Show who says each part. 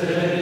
Speaker 1: essere